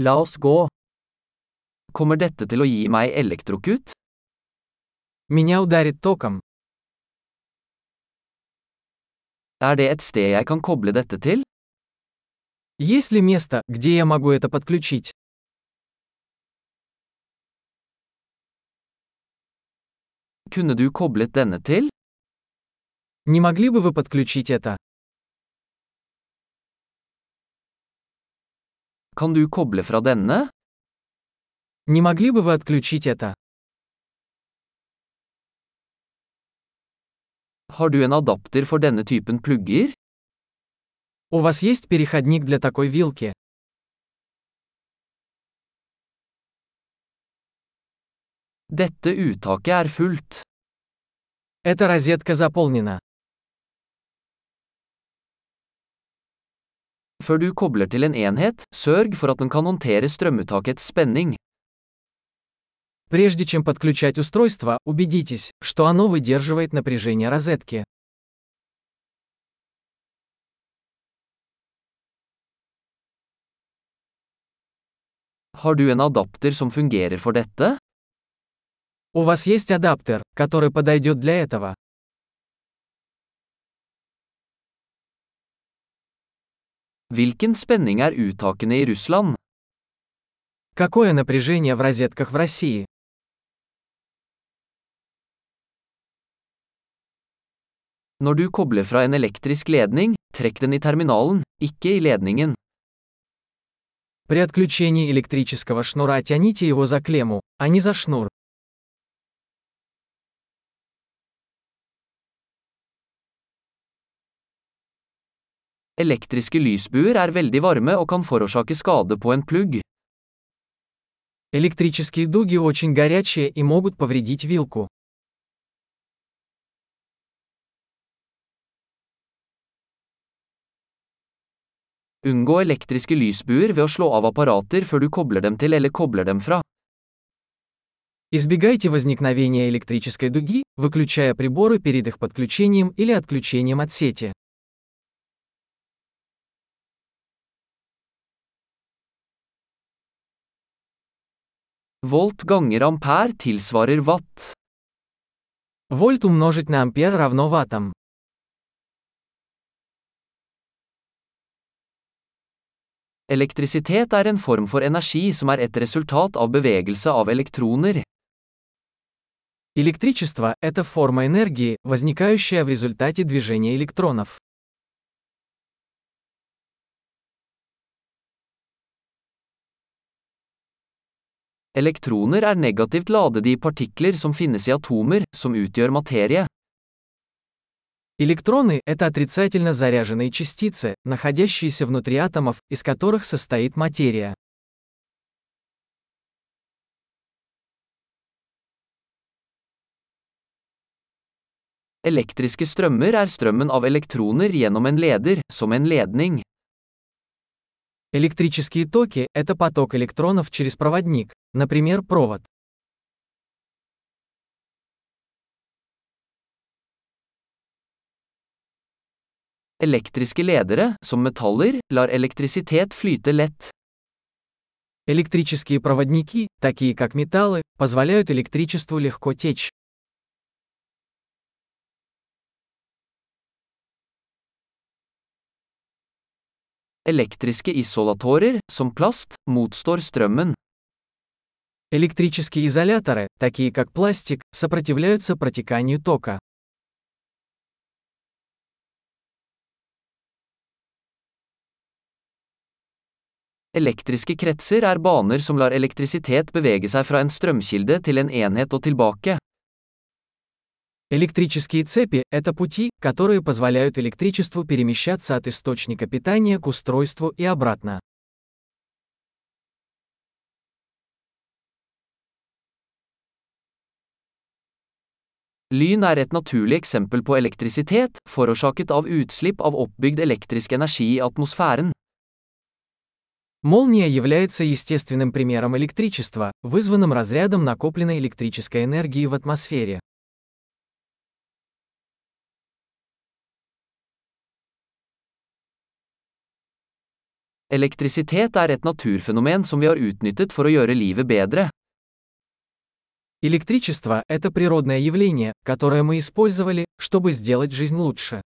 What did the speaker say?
La oss gå. Kommer dette til å gi meg elektrokut? Меня ударит током. Er det et sted jeg kan koble dette til? Есть ли место, где я могу это подключить? Kunne du koblet denne til? Не могли бы вы подключить это? Kan du koble fra denne? Не могли бы вы отключить это? Har du en adapter for denne typen plugger? У вас есть переходник для такой вилки? Dette uttaket er fullt. Эта розетка заполнена. Før du kobler til en enhet, sørg for at den kan håndtere strømuttakets spenning. Прежде чем подключать устройство, убедитесь, что оно выдерживает напряжение розетки. Har du en adapter som fungerer for dette? У вас есть адаптер, который подойдет для этого. Hvilken spenning er uttakene i Russland? Какое напряжение в розетках в России? Når du kobler fra en elektrisk ledning, trekk den i terminalen, ikke i ledningen. При отключении электрического шнура тяните его за клемму, а не за шнур. Elektriske lysbuer er veldig varme og kan forårsake skade på en plugg. Электрические дуги очень горячие и могут повредить вилку. Unngå elektriske lysbuer ved å slå av apparater før du kobler dem til eller kobler dem fra. Избегайте возникновения электрической дуги, выключая приборы перед их подключением или отключением от сети. Volt ganger ampere tilsvarer watt. Вольт умножить на ампер равно ваттам. Elektrisitet er en form for energi som er et resultat av bevegelse av elektroner. Электричество – это форма энергии, возникающая в результате движения электронов. Elektroner er negativt ladede i partikler som finnes i atomer, som utgjør materie. Электроны – это отрицательно заряженные частицы, находящиеся внутри атомов, из которых состоит материя. Elektriske strømmer er strømmen av elektroner gjennom en leder, som en ledning. Электрические токи – это поток электронов через проводник, например, провод. Elektriske ledere, som metaller, lar elektrisitet flyte lett. Электрические проводники, такие как металлы, позволяют электричеству легко течь. Elektriske isolatorer, som plast, motstår strømmen. Электрические изоляторы, такие как пластик, сопротивляются протеканию тока. Elektriske kretser er baner som lar elektrisitet bevege seg fra en strømkilde til en enhet og tilbake. Электрические цепи – это пути, которые позволяют электричеству перемещаться от источника питания к устройству и обратно. Lyn er et naturlig eksempel på elektrisitet, forårsaket av utslipp av oppbygd elektrisk energi i atmosfæren. Молния является естественным примером электричества, вызванным разрядом накопленной электрической энергии в атмосфере. Elektrisitet er et naturfenomen som vi har utnyttet for å. Электричество – это природное явление, которое мы использовали, чтобы сделать жизнь лучше.